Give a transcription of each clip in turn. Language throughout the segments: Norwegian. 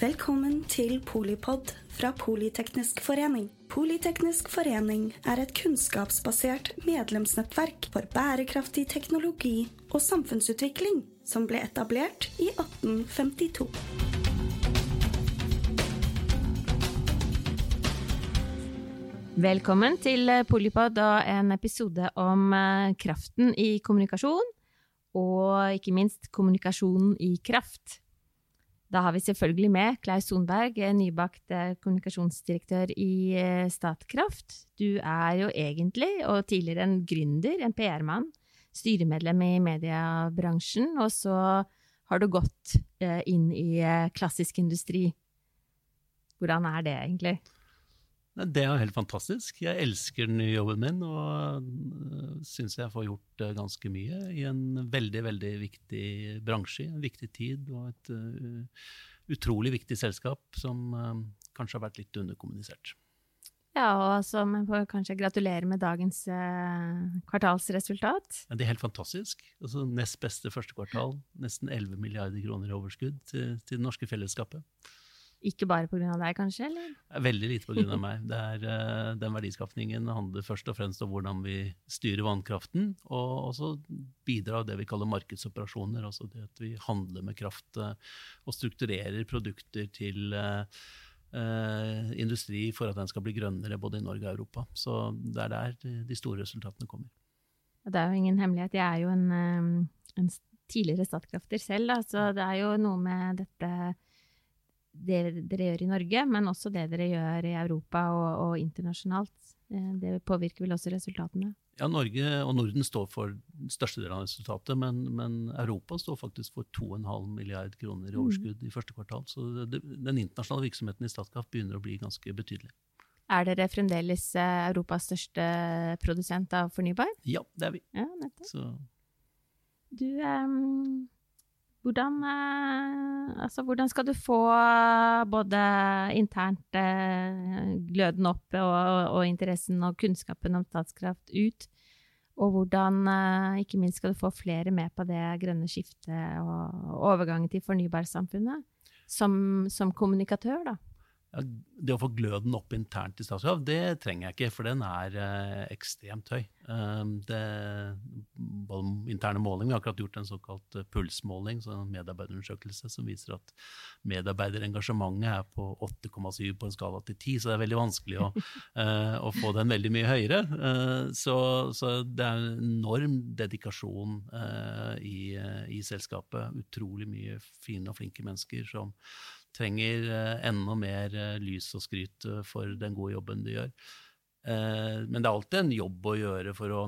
Velkommen til Polipod fra Politeknisk forening. Politeknisk forening er et kunnskapsbasert medlemsnettverk for bærekraftig teknologi og samfunnsutvikling som ble etablert i 1852. Velkommen til Polipod og en episode om eh, kraften i kommunikasjon, og ikke minst kommunikasjonen i kraft. Da har vi selvfølgelig med Klaus Sonberg, nybakt eh, kommunikasjonsdirektør i eh, Statkraft. Du er jo egentlig, og tidligere en gründer, en PR-mann, styremedlem i mediebransjen, og så har du gått inn i klassisk industri. Hvordan er det egentlig? Det er jo helt fantastisk. Jeg elsker den nye jobben min og øh, syns jeg får gjort øh, ganske mye i en veldig, veldig viktig bransje, en viktig tid og et uh, utrolig viktig selskap som kanskje har vært litt underkommunisert. Ja, og så får jeg kanskje gratulere med dagens kvartalsresultat. Ja, det er helt fantastisk. Altså, nest beste første kvartal, nesten 11 milliarder kroner i overskudd til, til det norske fellesskapet. Ikke bare pga. deg, kanskje? eller? Veldig lite pga. meg. Det er, uh, den verdiskapningen handler først og fremst om hvordan vi styrer vannkraften, og også bidrar det vi kaller markedsoperasjoner. Altså det at vi handler med kraft uh, og strukturerer produkter til uh, industri for at den skal bli grønnere både i Norge og Europa. Så det er der de store resultatene kommer. Det er jo ingen hemmelighet. Jeg er jo en, en tidligere Statkrafter selv, så det er jo noe med dette det dere gjør i Norge, men også det dere gjør i Europa og, og internasjonalt. Eh, det påvirker vel også resultatene? Ja, Norge og Norden står for størstedelen av resultatet, men, men, Europa står faktisk for 2,5 milliard kroner i mm. overskudd i første kvartal. Så det, den internasjonale virksomheten i Statkraft begynner å bli ganske betydelig. Er dere fremdeles eh, Europas største produsent av fornybar? Ja, det er vi. Ja, nettopp. Så. Du, um hvordan, eh, altså, hvordan, skal du få både internt eh, gløden opp og, og, interessen og kunnskapen om Statskraft ut? Og hvordan, eh, ikke minst, skal du få flere med på det grønne skiftet og overgangen til fornybarsamfunnet? Som, som kommunikatør, da? Ja, det å få gløden opp internt i Statkraft, det trenger jeg ikke, for den er eh, ekstremt høy. Um, det, interne måling, Vi har akkurat gjort en såkalt uh, pulsmåling, så en medarbeiderundersøkelse som viser at medarbeiderengasjementet er på 8,7 på en skala til 10, så det er veldig vanskelig å, uh, å få den veldig mye høyere. Uh, så, så, det er en enorm dedikasjon i, i selskapet. Utrolig mye fine og flinke mennesker som trenger eh, enda mer eh, lys og skryt eh, for den gode jobben de gjør. Men det er alltid en jobb å gjøre for å,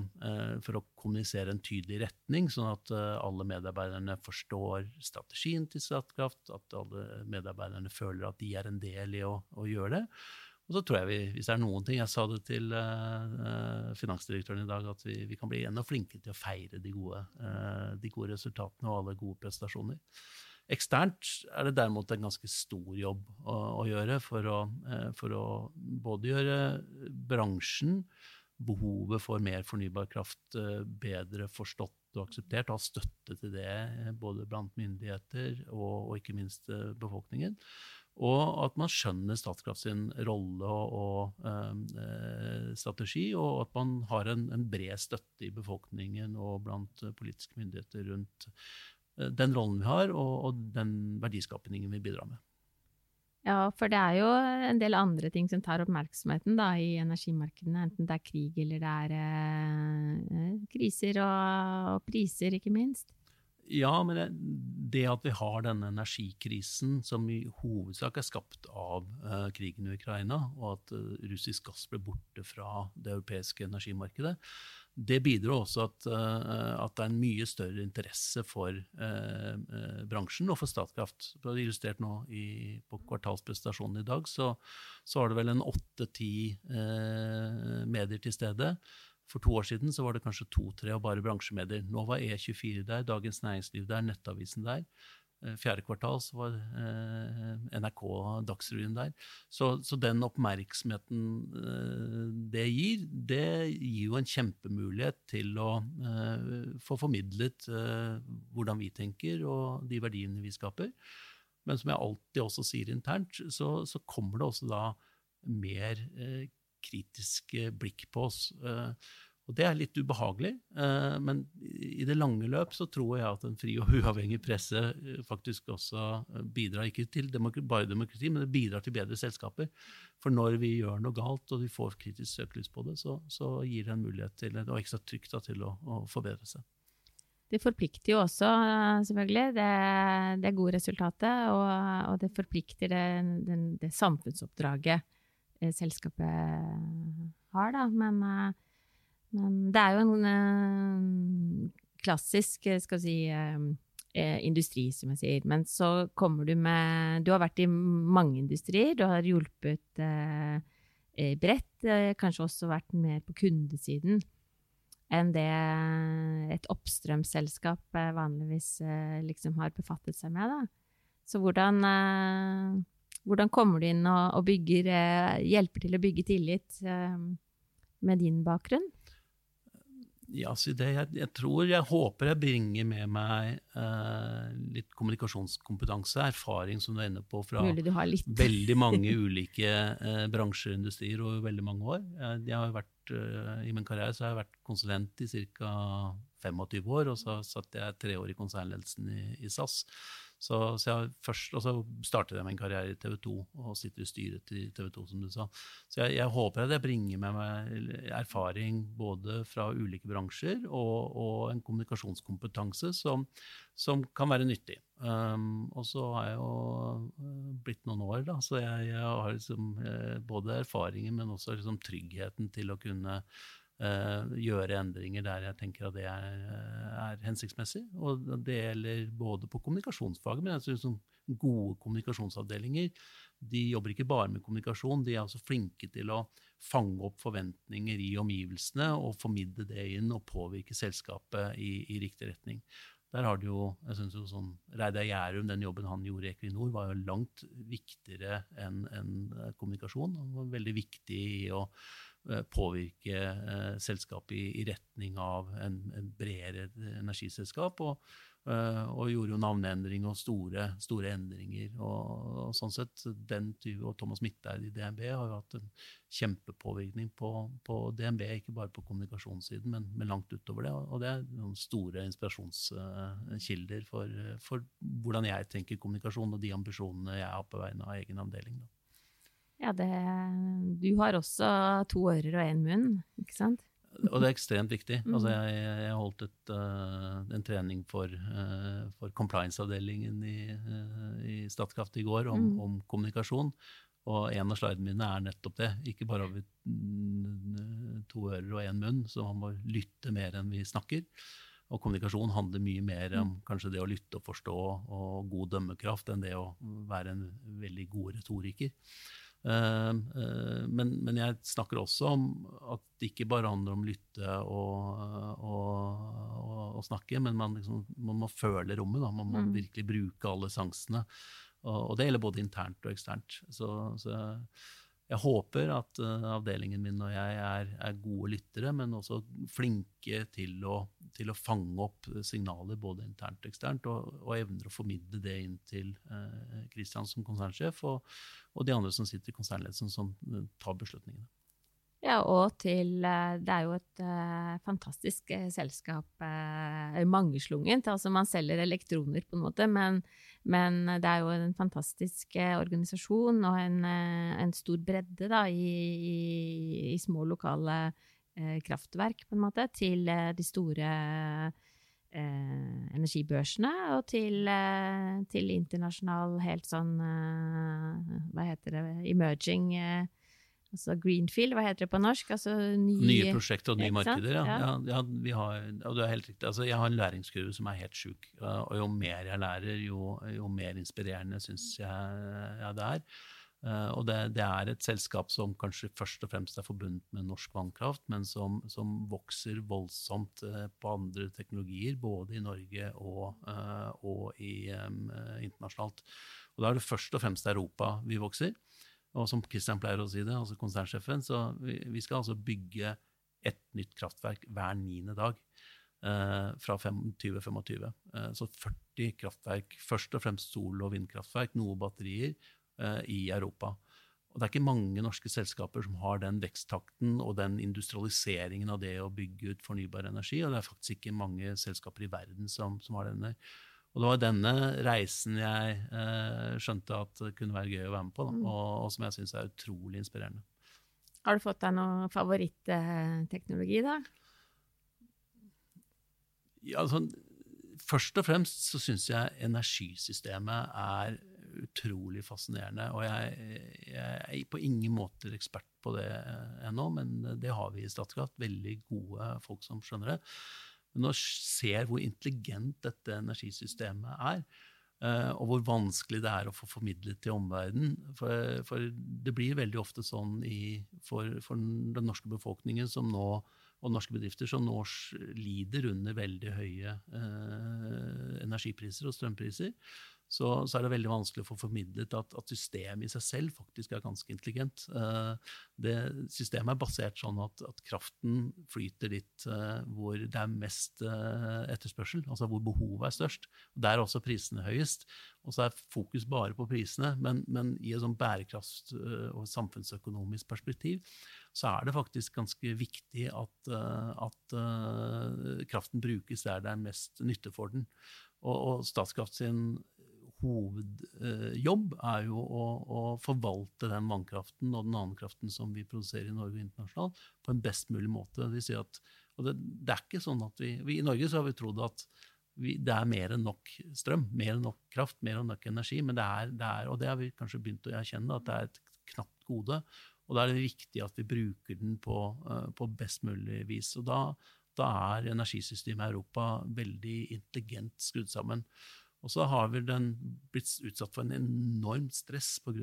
for å kommunisere en tydelig retning, sånn at alle medarbeiderne forstår strategien til Statkraft, at alle medarbeiderne føler at de er en del i å, å gjøre det. Og så tror jeg vi, hvis det er noen ting Jeg sa det til finansdirektøren i dag, at vi, vi, kan bli enda flinkere til å feire de gode, de gode resultatene og alle gode prestasjoner. Eksternt er det derimot en ganske stor jobb å, å gjøre for å, eh, for å, både gjøre bransjen, behovet for mer fornybar kraft, eh, bedre forstått og akseptert, ha støtte til det eh, både blant myndigheter og, og ikke minst befolkningen. Og at man skjønner Statkraft sin rolle og, og eh, strategi, og at man har en, en, bred støtte i befolkningen og blant politiske myndigheter rundt den rollen vi har, og, og den verdiskapningen vi bidrar med. Ja, for det er jo en del andre ting som tar oppmerksomheten da, i energimarkedene, enten det er krig eller det er eh, kriser og, og, priser, ikke minst. Ja, men det, det, at vi har denne energikrisen som i hovedsak er skapt av eh, krigen i Ukraina, og at eh, russisk gass ble borte fra det europeiske energimarkedet, det bidrar også at, uh, at, det er en mye større interesse for uh, uh, bransjen og for Statkraft. Er illustrert nå i, på kvartalsprestasjonen i dag, så, så var det vel en åtte-ti medier til stede. For to år siden var det kanskje to-tre og bare bransjemedier. Nå var E24 der, Dagens Næringsliv der, Nettavisen der. Eh, fjerde kvartal så var eh, NRK Dagsrevyen der. Så, så, den oppmerksomheten eh, det gir, det gir jo en kjempemulighet til å få formidlet hvordan vi tenker og de verdiene vi skaper. Men som jeg alltid også sier internt, så, så kommer det også da mer kritiske blikk på oss. Og det er litt ubehagelig, eh, men i det lange løp så tror jeg at en fri og uavhengig presse eh, faktisk også eh, bidrar ikke til demokrati, bare demokrati, men det bidrar til bedre selskaper. For når vi gjør noe galt og vi får kritisk søkelys på det, så, så gir det en mulighet til, og ekstra trykk da, til å, å, forbedre seg. Det forplikter jo også, selvfølgelig, det, det gode resultatet. Og, og, det forplikter det, det, det samfunnsoppdraget selskapet har, da. Men men det er jo en uh, klassisk, eh, skal si, uh, industri, som jeg sier. Men så kommer du med Du har vært i mange industrier. Du har hjulpet uh, bredt. kanskje også vært mer på kundesiden enn det et oppstrømsselskap vanligvis liksom har befattet seg med. Da. Så hvordan, hvordan kommer du inn og, og bygger, hjelper til å bygge tillit med din bakgrunn? Ja, det. Jeg, jeg, tror, jeg håper jeg bringer med meg eh, litt kommunikasjonskompetanse, erfaring som du er inne på, fra veldig mange ulike eh, bransjer og industrier over veldig mange år. Jeg, jeg har vært, eh, I min karriere så har jeg vært konsulent i ca. 25 år, og så satt jeg tre år i konsernledelsen i, i SAS. Så, så jeg først, og så startet jeg med karriere i TV 2 og sitter i styret til TV 2, som du sa. Så jeg, jeg håper at jeg bringer med meg erfaring både fra ulike bransjer og, og en kommunikasjonskompetanse som, som, kan være nyttig. Um, og så har jeg jo uh, blitt noen år, da, så jeg, jeg har liksom, eh, både erfaringer, men også liksom tryggheten til å kunne gjøre endringer der jeg tenker at det er, eh, er, hensiktsmessig. Og det gjelder både på kommunikasjonsfaget, men jeg synes som gode kommunikasjonsavdelinger de jobber ikke bare med kommunikasjon, de er også flinke til å fange opp forventninger i omgivelsene og formidle det inn og påvirke selskapet i, i riktig retning. Der har det jo, jeg synes jo sånn, Reidar Gjærum, den jobben han gjorde i Equinor, var jo langt viktigere enn en kommunikasjon. Han var veldig viktig i å Eh, påvirke eh, selskapet i, i, retning av en, en bredere energiselskap. Og, eh, og, gjorde jo navneendring og store, store endringer. Og, og, sånn sett, den og Thomas Midteid i DNB har jo hatt en kjempepåvirkning på, på DNB, ikke bare på kommunikasjonssiden, men, men, langt utover det. Og det er noen store inspirasjonskilder for, for hvordan jeg tenker kommunikasjon, og de ambisjonene jeg har på vegne av egen avdeling. Da. Ja, det, du har også to ører og én munn, ikke sant? Og det er ekstremt viktig. Mm. Altså jeg, jeg, holdt et, uh, en trening for, uh, for compliance-avdelingen i, uh, i, Statkraft i går om, mm. om, kommunikasjon. Og en av slidene mine er nettopp det. Ikke bare har vi mm, to ører og én munn, så man må lytte mer enn vi snakker. Og kommunikasjon handler mye mer om mm. kanskje det å lytte og forstå og god dømmekraft enn det å være en veldig god retoriker. Eh, eh, men, men, jeg snakker også om at det ikke bare handler om lytte og, og, og, og snakke, men man, liksom, man, må føle rommet. Da. Man må mm. virkelig bruke alle sansene. Og, det gjelder både internt og eksternt. Så, så jeg håper at uh, avdelingen min og jeg er, er, gode lyttere, men også flinke til å, til å, fange opp signaler både internt og eksternt, og, og evner å formidle det inn til Kristian uh, som konsernsjef, og, og, de andre som sitter i konsernledelsen, som uh, tar beslutningene. Ja, og til eh, Det er jo et uh, fantastisk uh, selskap, uh, mangeslungent. Altså man selger elektroner, på en måte, men, men det er jo en fantastisk organisasjon og en, en, stor bredde da, i, i, i små, lokale kraftverk, på en måte, til de store energibørsene og til, til internasjonal helt sånn Hva heter det Emerging Altså Greenfield, hva heter det på norsk? Altså nye, nye prosjekter og nye markeder, ja. ja. ja, ja har, og du er helt riktig. Altså, jeg har en læringskurve som er helt sjuk. Og jo mer jeg lærer, jo, jo mer inspirerende syns jeg ja, det er. Uh, og det, det, er et selskap som kanskje først og fremst er forbundet med norsk vannkraft, men som, som vokser voldsomt uh, på andre teknologier, både i Norge og, uh, og i, um, internasjonalt. Og da er det først og fremst Europa vi vokser. Og som Kristian pleier å si det, altså konsernsjefen, så vi, vi skal altså bygge et nytt kraftverk hver niende dag. fra 2025. så 40 kraftverk, først og fremst sol- og vindkraftverk, noe batterier, i Europa. Og det er ikke mange norske selskaper som har den veksttakten og den industrialiseringen av det å bygge ut fornybar energi, og det er faktisk ikke mange selskaper i verden som, som har denne. Og det var denne reisen jeg eh, skjønte at det kunne være gøy å være med på, da, mm. og, og, som jeg syns er utrolig inspirerende. Har du fått deg noe favoritteknologi, da? Ja, altså, først og fremst så syns jeg energisystemet er utrolig fascinerende. Og jeg, jeg, er på ingen måte ekspert på det ennå, men det har vi i Statkraft. Veldig gode folk som skjønner det. Men når jeg ser hvor intelligent dette energisystemet er, eh, og hvor vanskelig det er å få formidlet til omverdenen. For, for, det blir veldig ofte sånn i, for, for, den norske befolkningen nå, og norske bedrifter som nå lider under veldig høye eh, energipriser og strømpriser så, så, er det veldig vanskelig å få formidlet at, at, systemet i seg selv faktisk er ganske intelligent. Uh, det Systemet er basert sånn at, at kraften flyter dit uh, hvor det er mest uh, etterspørsel, altså hvor behovet er størst. Der er også prisene høyest. Og så er fokus bare på prisene, men, men i et sånn bærekraft- og samfunnsøkonomisk perspektiv så er det faktisk ganske viktig at, at kraften brukes der det er mest nytte for den. Og, og Statkraft sin hovedjobb er jo å, å, forvalte den vannkraften og den annen kraften som vi produserer i Norge og internasjonalt, på en best mulig måte. De at, og det, det, er ikke sånn at vi, vi, I Norge så har vi trodd at vi, det er mer enn nok strøm, mer enn nok kraft, mer enn nok energi. Men det er, det er, og det har vi kanskje begynt å erkjenne, at det er et knapt gode. Og da er det viktig at vi bruker den på, uh, på best mulig vis. Og da, da er energisystemet i Europa veldig intelligent skrudd sammen. Og så har vel den blitt utsatt for en enormt stress pga.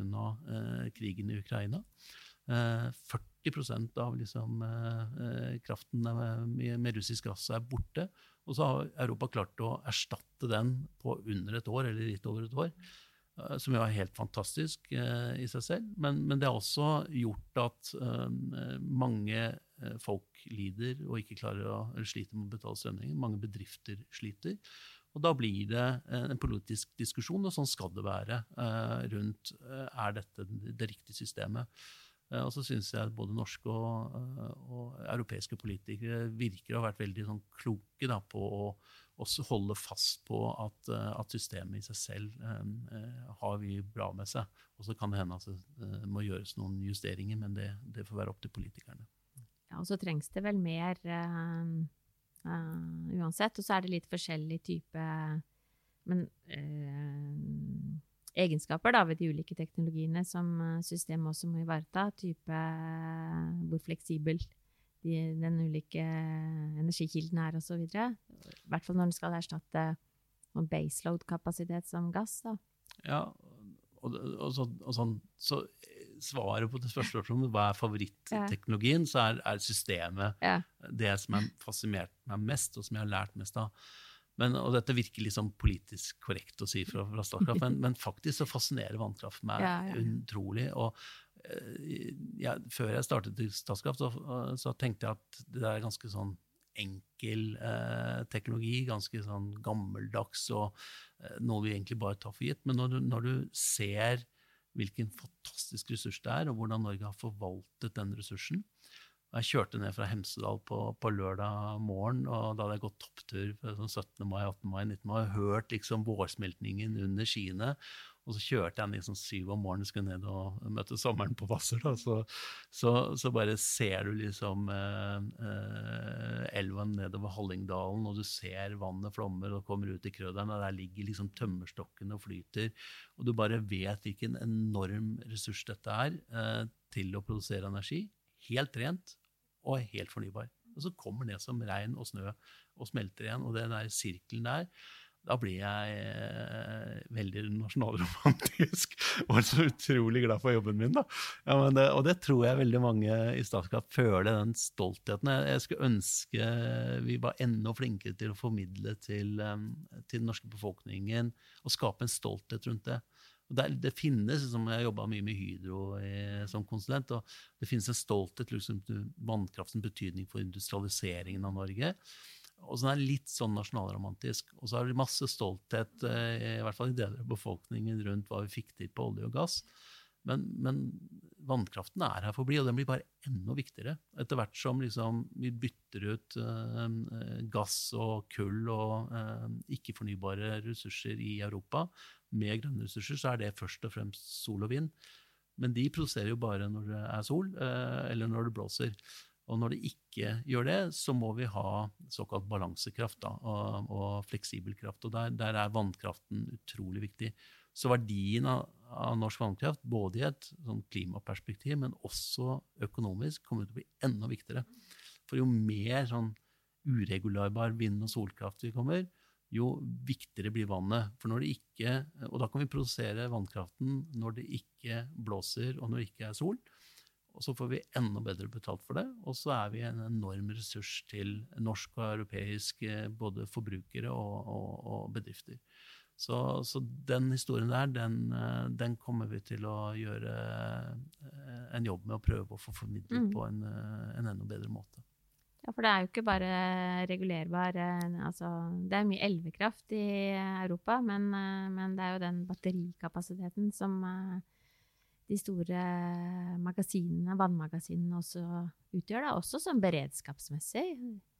Eh, krigen i Ukraina. Eh, 40 av liksom, eh, kraften med, med, russisk gass er borte. Og så har Europa klart å erstatte den på under et år, eller litt over et år. Eh, som jo er helt fantastisk eh, i seg selv. Men, men, det har også gjort at eh, mange folk lider og ikke klarer å, sliter med å betale strømregninger. Mange bedrifter sliter. Og da blir det eh, en politisk diskusjon, og sånn skal det være, eh, rundt eh, er dette det riktige systemet. Og så syns jeg at både norske og, og, europeiske politikere virker å ha vært veldig sånn, kloke da, på å også holde fast på at, at systemet i seg selv eh, har vi bra med seg. Og så kan det hende at det må gjøres noen justeringer, men det, det får være opp til politikerne. Ja, Og så trengs det vel mer eh Uh, uansett. Og så er det litt forskjellig type men, uh, egenskaper da, ved de ulike teknologiene som systemet også må ivareta. Type hvor fleksibel de, den ulike energikilden er, osv. I hvert fall når den skal erstatte baseload-kapasitet som gass. da. Ja, og, og, så, og sånn, så svaret på det spørsmålet om hva er favoritteknologien, så er, er systemet ja. det som har fascinert meg mest, og som jeg har lært mest av. Men, og dette virker liksom politisk korrekt å si fra, fra Statkraft, men, men, faktisk så fascinerer vannkraft meg ja, ja. utrolig. Og eh, ja, før jeg startet i Statskraft, så, så, tenkte jeg at det er ganske sånn enkel eh, teknologi, ganske sånn gammeldags og eh, noe vi egentlig bare tar for gitt. Men når du, når du ser hvilken fantastisk ressurs det er, og hvordan Norge har forvaltet den ressursen. Jeg kjørte ned fra Hemsedal på, på, lørdag morgen, og da hadde jeg gått topptur sånn 17. mai, 18. mai, 19. mai, og hørt liksom vårsmeltningen under skiene. Og så kjørte jeg liksom syv om morgenen, skulle ned og møte sommeren på Hvasser. Så, så, så, bare ser du liksom eh, eh, elven nedover Hallingdalen, og du ser vannet flommer og kommer ut i Krøderen, og der ligger liksom tømmerstokken og flyter. Og du bare vet hvilken enorm ressurs dette er eh, til å produsere energi. Helt rent og helt fornybar. Og så kommer det som regn og snø og smelter igjen, og den der sirkelen der da blir jeg eh, veldig nasjonalromantisk og så utrolig glad for jobben min. da. Ja, det, og det tror jeg veldig mange i Statkraft føler, den stoltheten. Jeg, jeg skulle ønske vi var enda flinkere til å formidle til, til den norske befolkningen og skape en stolthet rundt det. Det, det, finnes, som Jeg har jobba mye med Hydro i, som konsulent. og Det finnes en stolthet liksom, vannkraftens betydning for industrialiseringen av Norge. Og så er det litt sånn nasjonalromantisk. Og så er det masse stolthet, i hvert fall i deler av befolkningen, rundt hva vi fikk til på olje og gass. Men, men vannkraften er her for å bli, og den blir bare enda viktigere. Etter hvert som liksom, vi bytter ut eh, gass og kull og eh, ikke-fornybare ressurser i Europa med grønne ressurser, så er det først og fremst sol og vind. Men de produserer jo bare når det er sol, eh, eller når det blåser. Og når det ikke gjør det, så må vi ha såkalt balansekraft da, og, og fleksibel kraft. Og der, der, er vannkraften utrolig viktig. Så verdien av, av norsk vannkraft, både i et sånn klimaperspektiv, men også økonomisk, kommer til å bli enda viktigere. For jo mer sånn uregularbar vind- og solkraft vi kommer, jo viktigere blir vannet. For når det ikke, og da kan vi produsere vannkraften når det ikke blåser og når det ikke er sol. Og så får vi enda bedre betalt for det. Og så er vi en enorm ressurs til norsk og europeisk eh, både forbrukere og, og, og bedrifter. Så, så, den historien der, den, eh, den, kommer vi til å gjøre eh, en jobb med å prøve å få formidlet mm. på en, en, enda bedre måte. Ja, for det er jo ikke bare regulerbar altså, Det er mye elvekraft i Europa, men, men det er jo den batterikapasiteten som de store magasinene, vannmagasinene også utgjør, da, også som beredskapsmessig.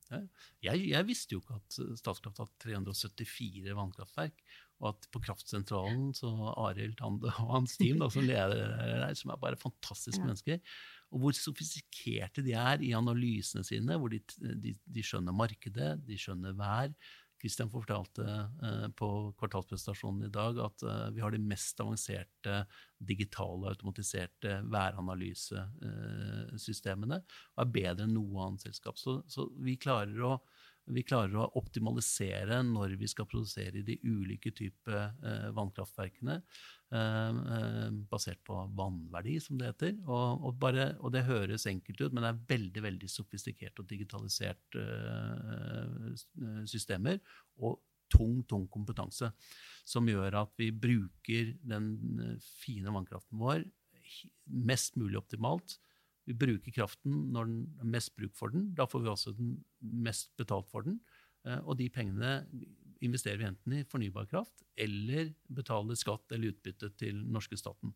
Ja. Jeg, jeg, visste jo ikke at Statkraft har 374 vannkraftverk, og at på kraftsentralen så Arild Tande og hans team, da, som leder der, som er bare fantastiske ja. mennesker, og hvor sofistikerte de er i analysene sine, hvor de, de, de skjønner markedet, de skjønner vær, Kristian fortalte eh, på kvartalspresentasjonen i dag at eh, vi har de mest avanserte digitale, automatiserte væranalysesystemene og er bedre enn noe annet selskap. Så, så vi klarer å vi klarer å optimalisere når vi skal produsere de ulike typer eh, vannkraftverkene, eh, eh, basert på vannverdi, som det heter. Og, og, bare, og, det høres enkelt ut, men det er veldig veldig sofistikert og digitalisert systemer. Og tung, tung kompetanse som gjør at vi bruker den fine vannkraften vår mest mulig optimalt vi bruker kraften når den er mest bruk for den. Da får vi også den mest betalt for den. Eh, og de pengene investerer vi enten i fornybar kraft eller betaler skatt eller utbytte til norske staten.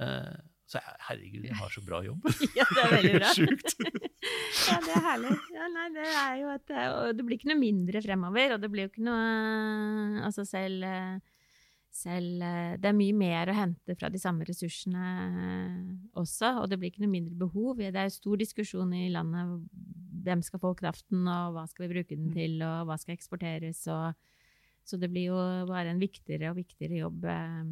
Eh, så herregud, jeg har så bra jobb. ja, det er veldig bra. Sjukt. ja, det er herlig. Ja, nei, det er jo et, og det blir ikke noe mindre fremover. Og det blir jo ikke noe Altså selv eh, selv eh, Det er mye mer å hente fra de samme ressursene eh, også, og det blir ikke noe mindre behov. Det er stor diskusjon i landet hvem skal få kraften, og hva skal vi bruke den mm. til, og hva skal eksporteres, og, Så det blir jo bare en viktigere og viktigere jobb eh,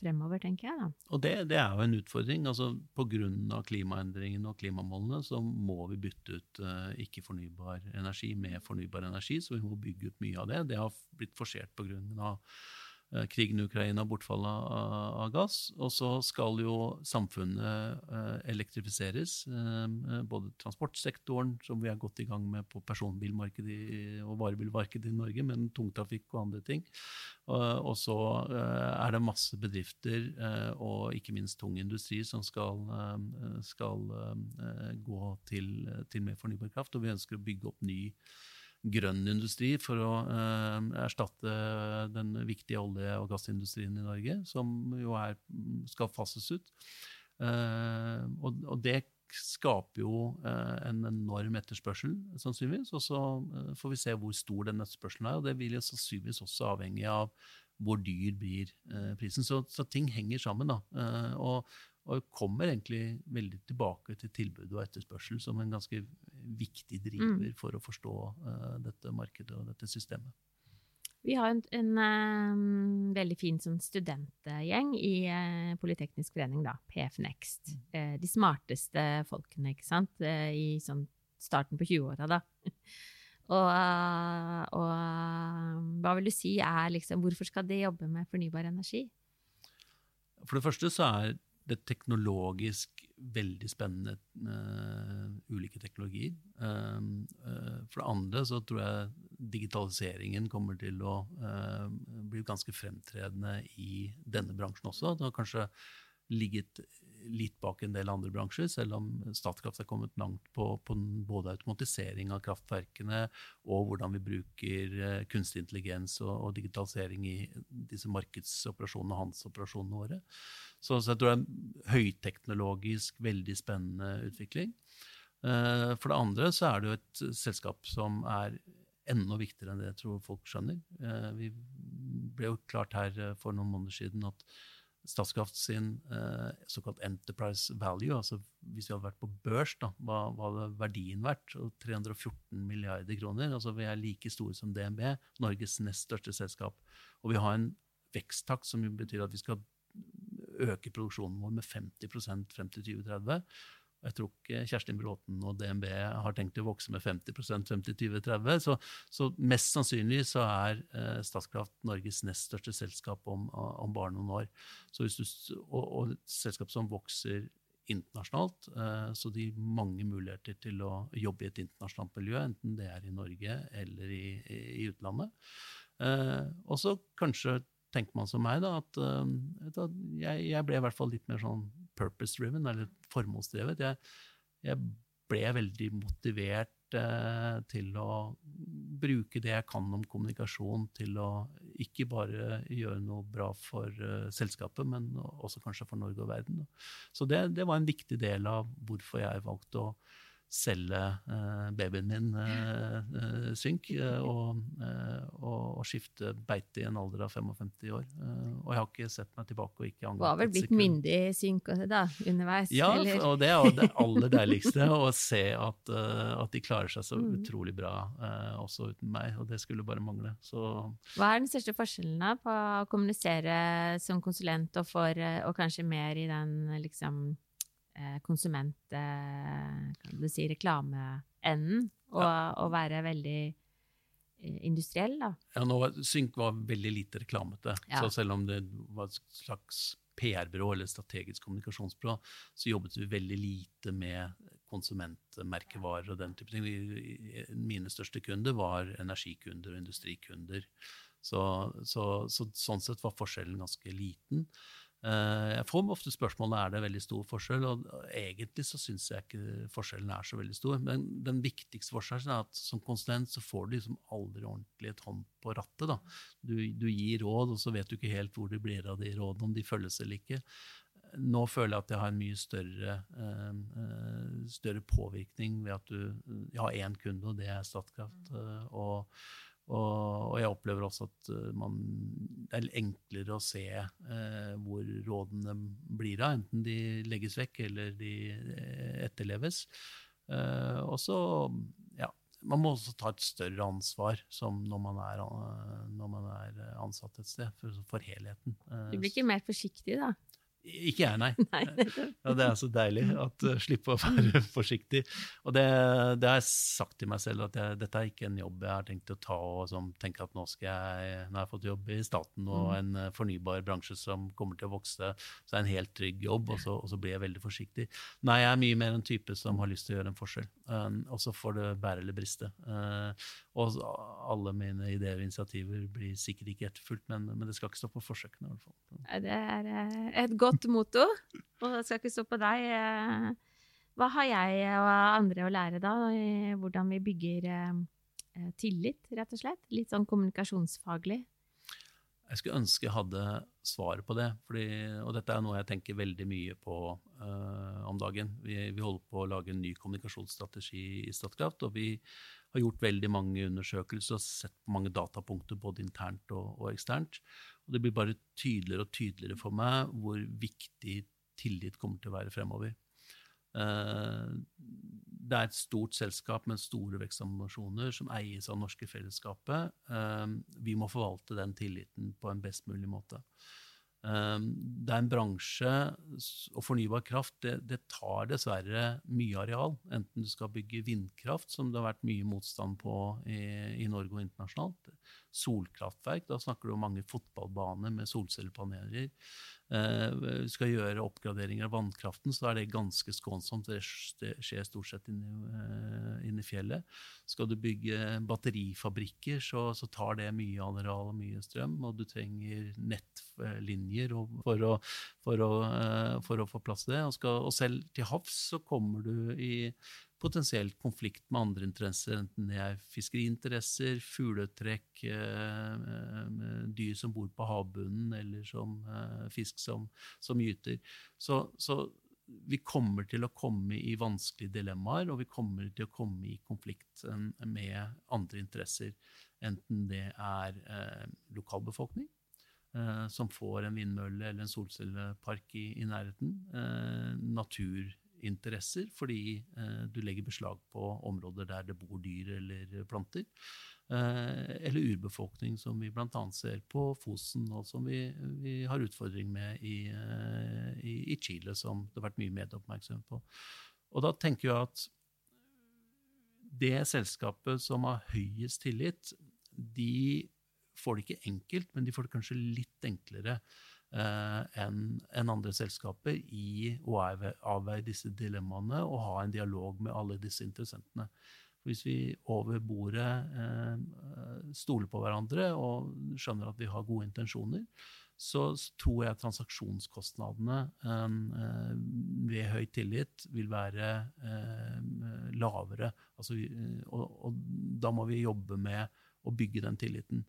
fremover, tenker jeg. da. Og det, det er jo en utfordring. altså Pga. klimaendringene og klimamålene så må vi bytte ut uh, ikke-fornybar energi med fornybar energi, så vi må bygge ut mye av det. Det har blitt forsert pga. Eh, krigen i Ukraina, bortfallet av, gass. Og så skal jo samfunnet uh, elektrifiseres. Uh, både transportsektoren, som vi er godt i gang med på personbilmarkedet og varebilmarkedet i Norge, men tungtrafikk og andre ting. Og så er det masse bedrifter og ikke minst tung industri som skal, skal gå til, til mer fornybar kraft. Og vi ønsker å bygge opp ny grønn industri for å eh, erstatte den viktige olje- og gassindustrien i Norge, som jo er, skal fases ut. Eh, og, og, det skaper jo eh, en enorm etterspørsel, sannsynligvis. Og så eh, får vi se hvor stor den etterspørselen er, og det vil jo sannsynligvis også avhengig av hvor dyr blir eh, prisen. Så, så, ting henger sammen. da. Eh, og, og kommer egentlig veldig tilbake til tilbud og etterspørsel som en ganske viktig driver mm. for å forstå uh, dette markedet og dette systemet. Vi har en, en um, veldig fin sånn studentgjeng i uh, Politeknisk forening, da, PF Next. Mm. Uh, de smarteste folkene, ikke sant, i sånn starten på 20-åra, da. og, og hva vil du si er liksom Hvorfor skal de jobbe med fornybar energi? For det første så er det teknologisk veldig spennende uh, ulike teknologier. Uh, uh, for det andre så tror jeg digitaliseringen kommer til å uh, bli ganske fremtredende i denne bransjen også. Det har kanskje ligget litt bak en del andre bransjer, selv om Statkraft er kommet langt på, på både automatisering av kraftverkene og hvordan vi bruker uh, kunstig intelligens og, og, digitalisering i disse markedsoperasjonene og handelsoperasjonene våre. Så, så, jeg tror det er en høyteknologisk, veldig spennende utvikling. Uh, for det andre så er det jo et selskap som er enda viktigere enn det jeg tror folk skjønner. Uh, vi ble jo klart her for noen måneder siden at Statkraft sin eh, såkalt enterprise value, altså hvis vi hadde vært på børs, da, hva, hva hadde verdien vært? Og 314 milliarder kroner. altså Vi er like store som DNB, Norges nest største selskap. Og vi har en veksttakt som betyr at vi skal øke produksjonen vår med 50% frem til 2030. Jeg tror ikke Kjerstin Bråten og DNB har tenkt å vokse med 50 50-20-30. Så, så, mest sannsynlig så er eh, Statskraft Norges nest største selskap om, om bare noen år. Du, og, og, selskap som vokser internasjonalt. Eh, så de mange muligheter til å jobbe i et internasjonalt miljø, enten det er i Norge eller i, i utlandet. Eh, og så kanskje tenker man som meg, da, at uh, jeg, jeg, ble i hvert fall litt mer sånn purpose-driven, eller formålsdrevet. Jeg, jeg, ble veldig motivert eh, til å bruke det jeg kan om kommunikasjon, til å ikke bare gjøre noe bra for uh, selskapet, men også kanskje for Norge og verden. Så det, det var en viktig del av hvorfor jeg valgte å selge uh, babyen min uh, uh, synk og, og, skifte beite i en alder av 55 år. og jeg har ikke sett meg tilbake og ikke angret. Du har vel blitt myndig synk da, underveis? Ja, eller? og det er det aller deiligste. å se at, at, de klarer seg så mm. utrolig bra også uten meg. Og det skulle bare mangle. Så Hva er den største forskjellen da, på å kommunisere som konsulent og, for, og kanskje mer i den liksom Eh, konsument... Eh, kan du si reklameenden, og, ja. og være veldig eh, industriell, da. Ja, nå var, Synk var veldig lite reklamete. Ja. Så selv om det var et slags PR-byrå eller strategisk kommunikasjonsbyrå, så jobbet vi veldig lite med konsumentmerkevarer og den type ting. Mine største kunder var energikunder og industrikunder. Så, så, så, sånn sett var forskjellen ganske liten. Eh, jeg får ofte spørsmålet er det veldig stor forskjell, og egentlig så syns jeg ikke forskjellen er så veldig stor. Men den viktigste forskjellen er at som konsulent så får du liksom aldri ordentlig et hånd på rattet. Da. Du, du, gir råd, og så vet du ikke helt hvor det blir av de rådene, om de følges eller ikke. Nå føler jeg at jeg har en mye større, uh, større påvirkning ved at du Jeg har én kunde, og det er Statkraft. Og og, og, jeg opplever også at uh, man, det er enklere å se eh, hvor rådene blir av, enten de legges vekk eller de uh, etterleves. og så, ja, man må også ta et større ansvar når man, er, når, man er, ansatt et sted, for, for helheten. du blir ikke mer forsiktig da? Ikke jeg, nei. nei ja, det er så deilig at uh, slippe å være forsiktig. Og det, det, har jeg sagt til meg selv, at jeg, dette er ikke en jobb jeg har tenkt å ta og som tenker at nå skal jeg, nå har jeg fått jobb i staten og mm. en uh, fornybar bransje som kommer til å vokse, så er det en helt trygg jobb, og så, og så, blir jeg veldig forsiktig. Nei, jeg er mye mer en type som har lyst til å gjøre en forskjell. Um, og så får det bære eller briste. Uh, og alle mine ideer og initiativer blir sikkert ikke etterfulgt, men, men, det skal ikke stå på forsøkene. i hvert fall. Det er et godt godt motto. Og det skal ikke stå på deg. Eh, hva har jeg og andre å lære da, hvordan vi bygger eh, tillit, rett og slett? Litt sånn kommunikasjonsfaglig. Jeg skulle ønske jeg hadde svaret på det. Fordi, og dette er noe jeg tenker veldig mye på uh, om dagen. Vi, vi, holder på å lage en ny kommunikasjonsstrategi i Statkraft. Og vi har gjort veldig mange undersøkelser og sett på mange datapunkter både internt og, og eksternt. Og det blir bare tydeligere og tydeligere for meg hvor viktig tillit kommer til å være fremover. Eh, det er et stort selskap med store vekstambisjoner som eies av norske fellesskapet. Eh, vi må forvalte den tilliten på en best mulig måte. Ehm, det er en bransje, og fornybar kraft det, det, tar dessverre mye areal. Enten du skal bygge vindkraft, som det har vært mye motstand på i, i Norge og internasjonalt, solkraftverk. Da snakker du om mange fotballbaner med solcellepaneler. Eh, skal gjøre oppgraderinger av vannkraften, så er det ganske skånsomt. Det skjer stort sett inni, eh, inni fjellet. Skal du bygge batterifabrikker, så, så, tar det mye areal og mye strøm. Og du trenger nettlinjer for å, for å, eh, for å få plass til det. Og, skal, og selv til havs så kommer du i potensielt konflikt med andre interesser, enten det er fiskeriinteresser, fugletrekk, dyr som bor på havbunnen, eller som eh, fisk som, som gyter. Så, så, vi kommer til å komme i vanskelige dilemmaer, og vi kommer til å komme i konflikt eh, med andre interesser. Enten det er eh, lokalbefolkning, eh, som får en vindmølle eller en solcellepark i, i nærheten. Eh, natur fordi eh, du legger beslag på områder der det bor dyr eller planter. Eh, eller urbefolkning, som vi bl.a. ser på Fosen, og som vi, vi har utfordring med i, eh, i, i, Chile, som det har vært mye medieoppmerksomhet på. Og da tenker jeg at det selskapet som har høyest tillit, de får det ikke enkelt, men de får det kanskje litt enklere Eh, enn en andre selskaper i å avveie disse dilemmaene og ha en dialog med alle disse interessentene. Hvis vi over bordet eh, stoler på hverandre og skjønner at vi har gode intensjoner, så tror jeg transaksjonskostnadene eh, ved høy tillit vil være eh, lavere. Altså, og, og, da må vi jobbe med å bygge den tilliten.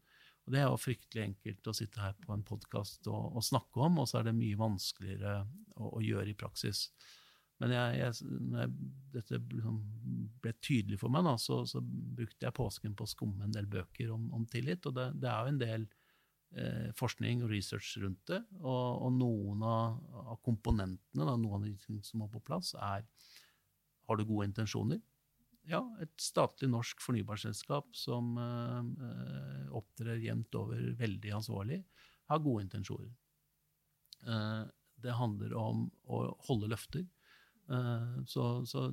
Og Det er jo fryktelig enkelt å sitte her på en podkast og, og, snakke om, og så er det mye vanskeligere å, å gjøre i praksis. Men jeg, jeg, når jeg, dette liksom ble tydelig for meg, da, så, så, brukte jeg påsken på å skumme en del bøker om, om tillit. Og det, det, er jo en del eh, forskning og research rundt det. Og, og noen av, av komponentene, da, noen av de som må på plass, er har du gode intensjoner? ja, et statlig norsk fornybarselskap som eh, opptrer jevnt over veldig ansvarlig, har gode intensjoner. Eh, det handler om å holde løfter. Uh, så, så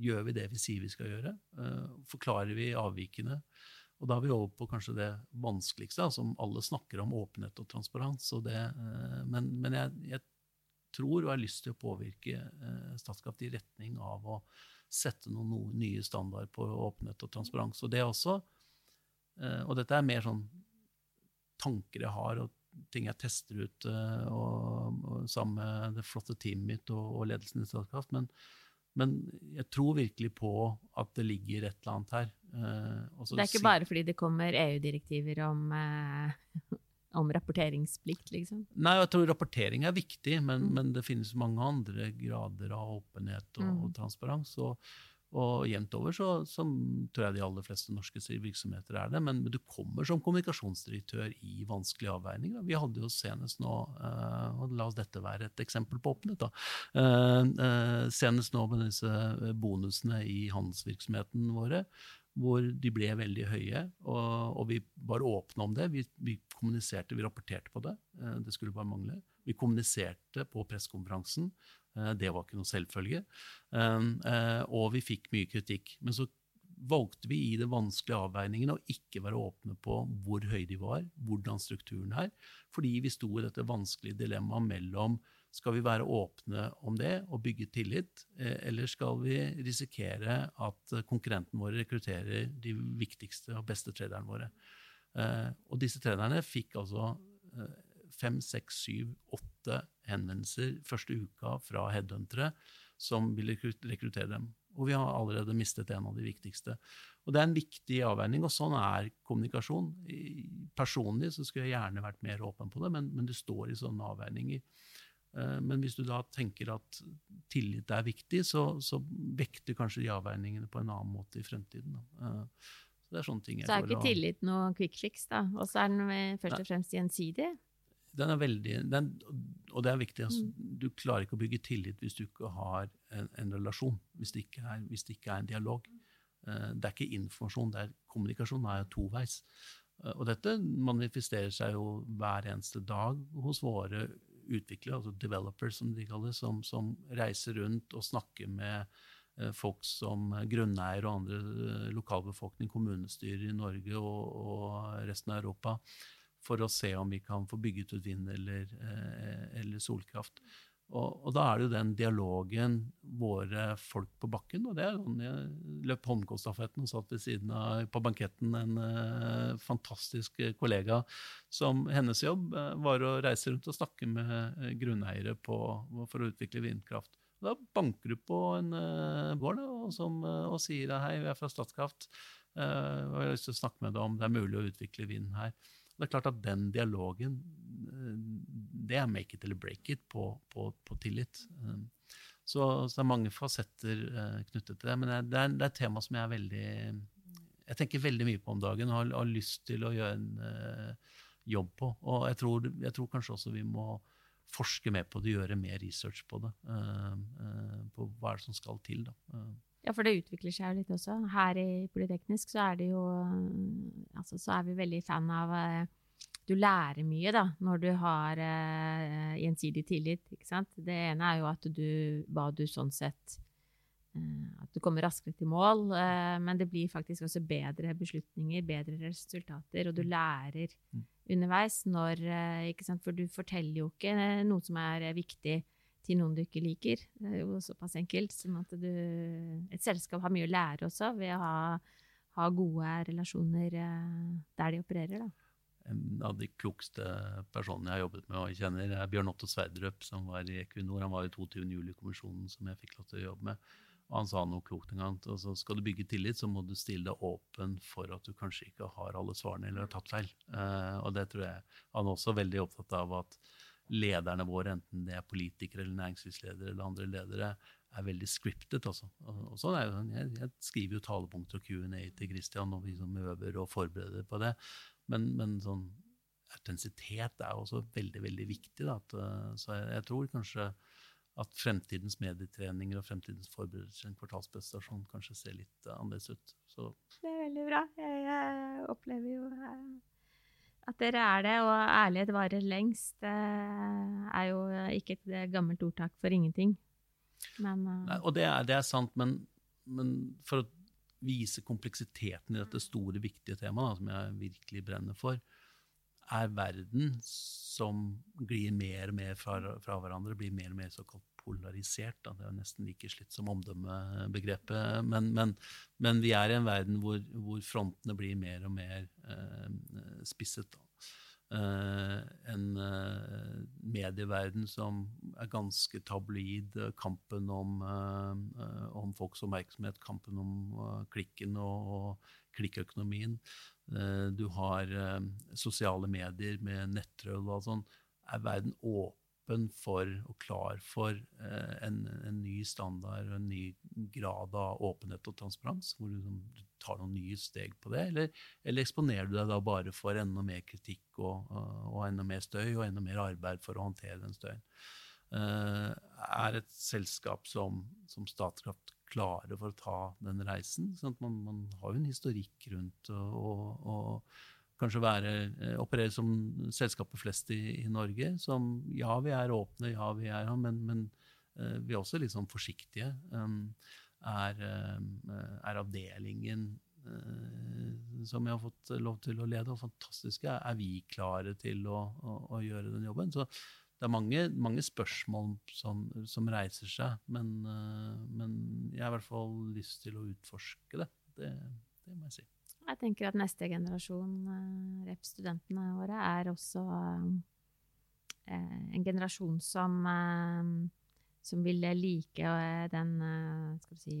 gjør vi det vi sier vi skal gjøre. forklarer vi avvikene. Og da er vi over på kanskje det vanskeligste, som alle snakker om åpenhet og transparens. Og det, men, men jeg, jeg, tror og har lyst til å påvirke Statkraft i retning av å sette noen, noen nye standarder på åpenhet og transparens. Og det også, eh, og dette er mer sånn tanker jeg har, og ting jeg tester ut eh, og, og sammen med det flotte teamet mitt og, og ledelsen i Statkraft. Men, men, jeg tror virkelig på at det ligger et eller annet her. Eh, det er ikke bare fordi det kommer EU-direktiver om eh, om rapporteringsplikt, liksom? Nei, jeg tror rapportering er viktig, men, mm. men det finnes mange andre grader av åpenhet og, mm. og transparens. Og, og jevnt over så, så, tror jeg de aller fleste norske virksomheter er det. Men, men du kommer som kommunikasjonsdirektør i vanskelige avveininger. Vi hadde jo senest nå, uh, og la oss dette være et eksempel på åpenhet, da. Uh, uh, senest nå med disse bonusene i handelsvirksomheten våre hvor de ble veldig høye. Og, og vi var åpne om det. Vi, vi, kommuniserte, vi rapporterte på det. Det skulle bare mangle. Vi kommuniserte på pressekonferansen. Eh, det var ikke noe selvfølge. Eh, og vi fikk mye kritikk. Men så valgte vi i den vanskelige avveiningen å ikke være åpne på hvor høye de var, hvordan strukturen er, fordi vi sto i dette vanskelige dilemmaet mellom skal vi være åpne om det og bygge tillit, eh, eller skal vi risikere at konkurrentene våre rekrutterer de viktigste og beste traderne våre? Og disse traderne fikk altså fem, seks, syv, åtte henvendelser første uka fra headhuntere som vil rekruttere dem. Og vi har allerede mistet en av de viktigste. Og Det er en viktig avveining, og sånn er kommunikasjon. Personlig så skulle jeg gjerne vært mer åpen på det, men, men det står i sånne avveininger. Eh, men hvis du da tenker at tillit er viktig, så, så vekter kanskje de avveiningene på en annen måte i fremtiden. Eh, så det er sånne ting jeg Så er ikke tillit noe quick fix, da? Og så er den først og fremst gjensidig? Den er veldig, den, og det er viktig. Altså, mm. Du klarer ikke å bygge tillit hvis du ikke har en, en relasjon, hvis det, er, hvis det, ikke er, en dialog. Eh, det er ikke informasjon, det er kommunikasjon. Det er toveis. Og dette manifesterer seg jo hver eneste dag hos våre utviklere, altså developers som de kaller som, som reiser rundt og snakker med eh, folk som grunneiere og andre eh, lokalbefolkning, kommunestyrer i Norge og, og, resten av Europa, for å se om vi kan få bygget ut vind eller, eller solkraft. Og, og, da er det jo den dialogen våre folk på bakken og det er sånn, Jeg løp håndgåstafetten og satt ved siden av på banketten en uh, fantastisk kollega som hennes jobb uh, var å reise rundt og snakke med uh, grunneiere på, for å utvikle vindkraft. Da banker du på en gård og, som, og sier hei, vi er fra Statkraft, og jeg har lyst til å snakke med deg om det er mulig å utvikle vind her. Det er klart at den dialogen det er make it eller break it på, på, på tillit. Um, så, så, det er mange fasetter uh, knyttet til det. Men det er, det er et tema som jeg er veldig jeg tenker veldig mye på om dagen og har, har lyst til å gjøre en uh, jobb på. Og jeg tror, jeg tror, kanskje også vi må forske mer på det, gjøre mer research på det. Uh, uh, på hva er det som skal til. da. Ja, for det utvikler seg jo litt også. Her i Politeknisk så er det jo Altså så er vi veldig fan av du lærer mye da, når du har uh, gjensidig tillit. ikke sant? Det ene er jo at du, hva du sånn sett uh, At du kommer raskere til mål. Uh, men det blir faktisk også bedre beslutninger, bedre resultater, og du lærer mm. underveis når ikke sant? For du forteller jo ikke noe som er viktig til noen du ikke liker. Det er jo såpass enkelt. Sånn at du Et selskap har mye å lære også ved å ha, ha gode relasjoner der de opererer, da en av de klokeste personene jeg har jobbet med og kjenner, er Bjørn Otto Sverdrup, som var i Equinor. Han var i 22. juli-kommisjonen som jeg fikk lov til å jobbe med. Og han sa noe klokt en gang. Altså, skal du bygge tillit, så må du stille deg åpen for at du kanskje ikke har alle svarene eller har tatt feil. Uh, og det tror jeg han er også veldig opptatt av at lederne våre, enten det er politikere eller næringslivsledere eller andre ledere, er veldig scriptet. Også. Og, sånn er jo, jeg, jeg skriver jo talepunkter og Q&A til Christian når vi liksom øver og forbereder på det. Men, men sånn autentisitet er også veldig veldig viktig. Da, eh, så jeg, jeg, tror kanskje at fremtidens medietreninger og fremtidens forberedelser en kvartalsprestasjon kanskje ser litt uh, annerledes ut. Så. Det er veldig bra. Jeg, jeg opplever jo uh, at dere er det, og ærlighet varer lengst. Det er jo ikke et gammelt ordtak for ingenting. Men, uh, Nei, og det er, det er sant, men, men for å vise kompleksiteten i dette store, viktige temaet, som jeg virkelig brenner for, er verden som glir mer og mer fra, fra hverandre, blir mer og mer såkalt polarisert. Da. Det er nesten like slitt som omdømmebegrepet. Men, men, men, vi er i en verden hvor, hvor frontene blir mer og mer eh, spisset. Da. Eh, en eh, medieverden som er ganske tabloid. Kampen om, uh, om folks oppmerksomhet, kampen om klikken og, og klikkøkonomien. du har sosiale medier med nettroll og sånn. Er verden åpen? Åpen for og klar for eh, en, en, ny standard og en ny grad av åpenhet og transparens? Hvor du, liksom, du tar noen nye steg på det? Eller, eller, eksponerer du deg da bare for enda mer kritikk og, og, enda mer støy og enda mer arbeid for å håndtere den støyen? Eh, er et selskap som, som Statkraft klare for å ta den reisen? Sånn man, man, har jo en historikk rundt og, og kanskje være, eh, operere som selskapet flest i, i, Norge. Som ja, vi er åpne, ja, vi er men, men uh, vi er også litt sånn forsiktige. Um, er, uh, er, avdelingen som jeg har fått lov til å lede, og fantastiske, er vi klare til å, å, å gjøre den jobben? Så det er mange, mange spørsmål som, som, reiser seg, men, men, jeg har i hvert fall lyst til å utforske det. Det, det må jeg si. Jeg tenker at neste generasjon uh, rep-studentene våre er også uh, en generasjon som, som vil like den skal vi si,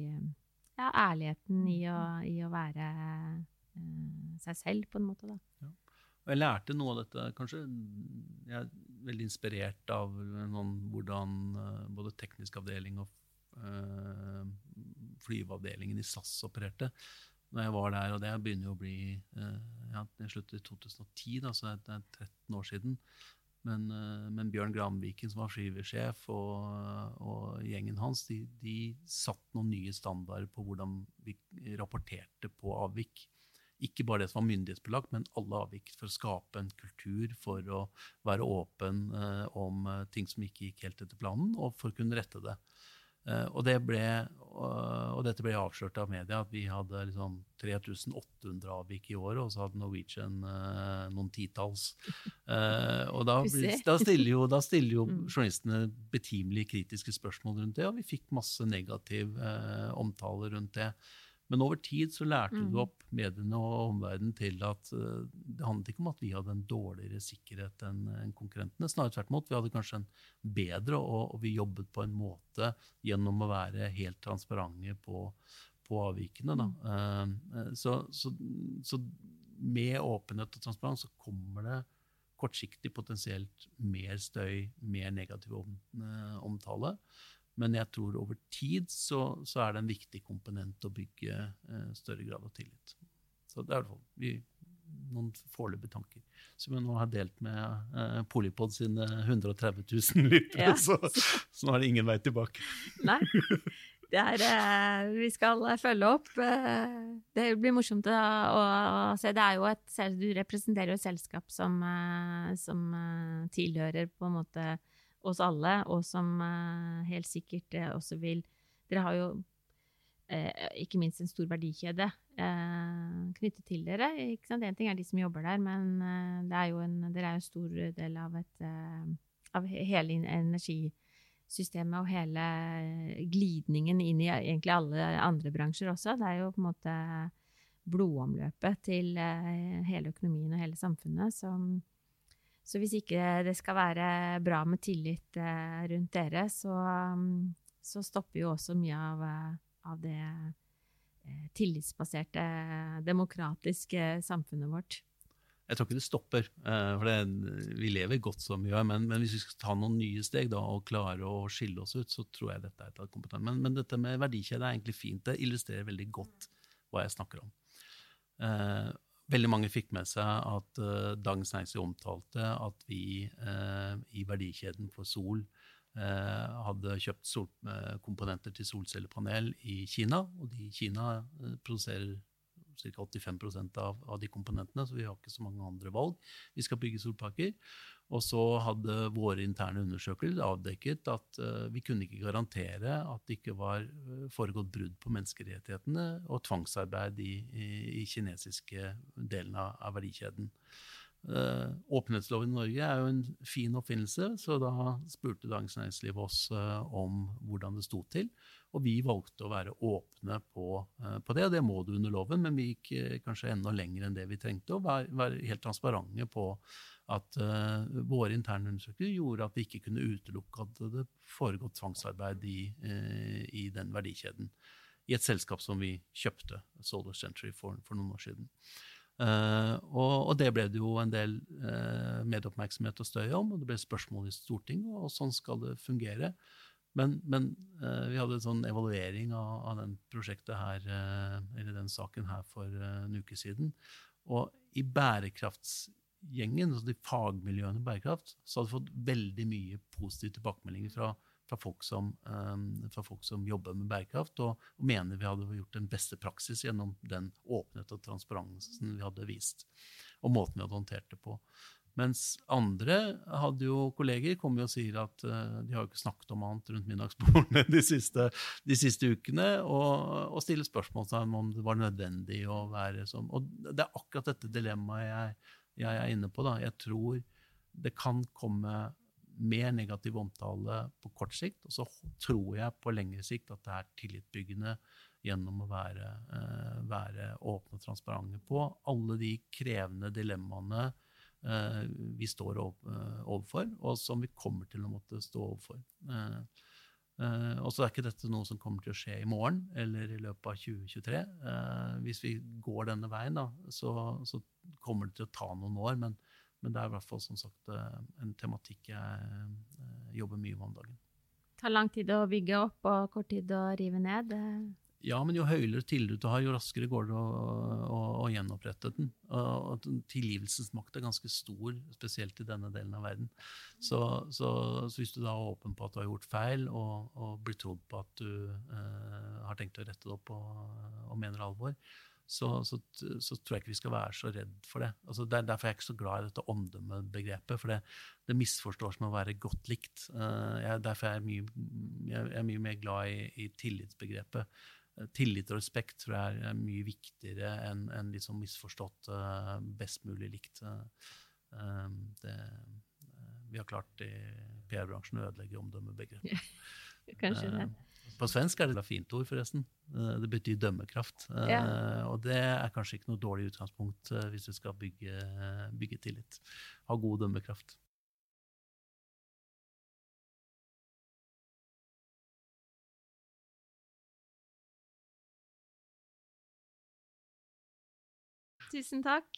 ja, ærligheten i å, i å være seg selv, på en måte. Da. Ja. Og jeg lærte noe av dette, kanskje. Jeg er veldig inspirert av noen, hvordan både teknisk avdeling og flyveavdelingen i SAS opererte når jeg var der. Og det begynner jo å bli eh, ja, Det sluttet i 2010, da, så det er 13 år siden. Men, eh, men Bjørn Granviken, som var skivesjef, og, og gjengen hans, de, de satt noen nye standarder på hvordan vi rapporterte på avvik. Ikke bare det som var myndighetsbelagt, men alle avvik. For å skape en kultur for å være åpen eh, om ting som ikke gikk helt etter planen, og for å kunne rette det. Eh, og, det ble, og, dette ble avslørt av media, at vi hadde liksom 3800 avvik i året, og så hadde Norwegian uh, noen titalls. Uh, og da, da, stiller jo, da, stiller jo, mm. journalistene betimelig kritiske spørsmål rundt det, og vi fikk masse negativ omtale rundt det. Men over tid så lærte mm. du opp mediene og omverdenen til at uh, det handlet ikke om at vi hadde en dårligere sikkerhet enn en konkurrentene. Snarere tvert imot. Vi hadde kanskje en bedre, og, og, vi jobbet på en måte gjennom å være helt transparente på, på avvikene. Da. Uh, så, så, så, med åpenhet og transparens så kommer det kortsiktig potensielt mer støy, mer negativ om, omtale. Men jeg tror over tid så, så er det en viktig komponent å bygge eh, større grad av tillit. Så det er vi, noen foreløpige tanker. Som jeg nå har delt med eh, Polypod sine 130 000 lyttere, ja. så, så, nå er det ingen vei tilbake. Nei. Det er, eh, vi skal følge opp. Eh, det blir morsomt å, å, se. Et, du representerer jo et selskap som, eh, som tilhører på en måte oss alle, og som uh, helt sikkert uh, også vil Dere har jo uh, ikke minst en stor verdikjede knyttet til dere. Ikke sant? En ting er de som jobber der, men det er jo en, dere er jo en stor del av, et, av hele energisystemet og hele glidningen inn i egentlig alle andre bransjer også. Det er jo på en måte blodomløpet til hele økonomien og hele samfunnet som så hvis ikke det skal være bra med tillit eh, rundt dere, så, mm, så stopper jo også mye av, eh, av det eh, tillitsbaserte, demokratiske samfunnet vårt. Jeg tror ikke det stopper, for det, vi lever godt som vi gjør. Men, men, hvis vi skal ta noen nye steg da, og klare å skille oss ut, så tror jeg dette er et kompetent. Men, men dette med verdikjede er egentlig fint. Det illustrerer veldig godt hva jeg snakker om. Veldig mange fikk med seg at uh, Dagens Næringsliv omtalte at vi uh, i verdikjeden for sol uh, hadde kjøpt sol, komponenter til solcellepanel i Kina. Og de Kina produserer ca. 85% av, av de komponentene, så vi har ikke så mange andre valg. Vi skal bygge solparker. Og så hadde våre interne undersøkelser avdekket at uh, vi kunne ikke garantere at det ikke var uh, foregått brudd på menneskerettighetene og tvangsarbeid i, i, i kinesiske delen av, av verdikjeden. Uh, åpenhetsloven i Norge er jo en fin oppfinnelse, så da spurte Dagens Næringsliv oss om hvordan det sto til. Og vi valgte å være åpne på, på, det, og det må du under loven, men vi gikk kanskje enda lenger enn det vi trengte, og være, være helt transparente på at uh, våre interne undersøkelser gjorde at vi ikke kunne utelukke at det foregått tvangsarbeid i, uh, i, den verdikjeden. I et selskap som vi kjøpte, Solar Century, for, for noen år siden. Uh, og, og, det ble det jo en del medieoppmerksomhet og støy om, og det ble spørsmål i Stortinget, og sånn skal det fungere. Men, men vi hadde en sånn evaluering av, av den prosjektet her, eller den saken her for en uke siden. Og i bærekraftsgjengen, altså de fagmiljøene i bærekraft, så hadde vi fått veldig mye positive tilbakemeldinger fra, fra, folk, som, um, fra folk, som, jobber med bærekraft, og, og, mener vi hadde gjort den beste praksis gjennom den åpenhet og transparensen vi hadde vist, og måten vi hadde håndtert det på. Mens andre hadde jo kolleger kommer og sier at uh, de har jo ikke snakket om annet rundt middagsbordene de siste, de siste ukene, og, og stiller spørsmål om det var nødvendig å være sånn. Og det er akkurat dette dilemmaet jeg jeg er inne på. Da. Jeg tror det kan komme mer negativ omtale på kort sikt, og så tror jeg på lengre sikt at det er tillitbyggende gjennom å være, uh, være åpne og transparente på alle de krevende dilemmaene uh, vi står overfor, og som vi kommer til å måtte stå overfor. Uh, Uh, og så er ikke dette noe som kommer til å skje i morgen eller i løpet av 2023. Uh, hvis vi går denne veien, da, så, så, kommer det til å ta noen år. Men, men det er i hvert fall som sagt uh, en tematikk jeg jobber mye med om dagen. Det tar lang tid å bygge opp og kort tid å rive ned? Ja, men jo høyere tillit du har, jo raskere går det å, å, å gjenopprette den. Og tilgivelsens makt er ganske stor, spesielt i denne delen av verden. Så, så, så hvis du da er åpen på at du har gjort feil, og, og blir trodd på at du eh, har tenkt å rette det opp og, og mener alvor, så, så, så, tror jeg ikke vi skal være så redd for det. Altså, det er Derfor er jeg ikke så glad i dette omdømmebegrepet, for det, det misforstår som å være godt likt. Uh, jeg, derfor er jeg, mye, jeg er mye mer glad i, i tillitsbegrepet. Uh, tillit og respekt tror jeg er, mye viktigere enn en liksom misforstått uh, best mulig likt. Det, vi har klart i PR-bransjen å ødelegge omdømmebegrepet. Kanskje det. På svensk er det et fint ord, forresten. Eh, det betyr dømmekraft. Eh, ja. Og det er kanskje ikke noe dårlig utgangspunkt eh, hvis du skal bygge, bygge tillit. Ha god dømmekraft. Tusen takk.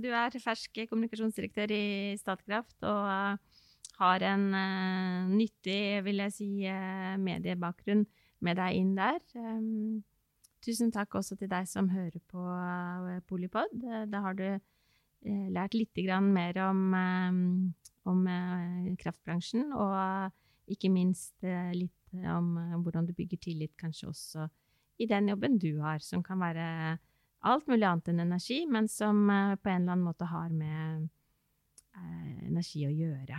Du er fersk kommunikasjonsdirektør i Statkraft og har en uh, nyttig, vil jeg si, uh, mediebakgrunn med deg inn der. Um, tusen takk også til deg som hører på uh, Polipod. da har du lært litt mer om, om kraftbransjen, og ikke minst litt om hvordan du bygger tillit, kanskje også i den jobben du har, som kan være alt mulig annet enn energi, men som på en eller annen måte har med energi å gjøre.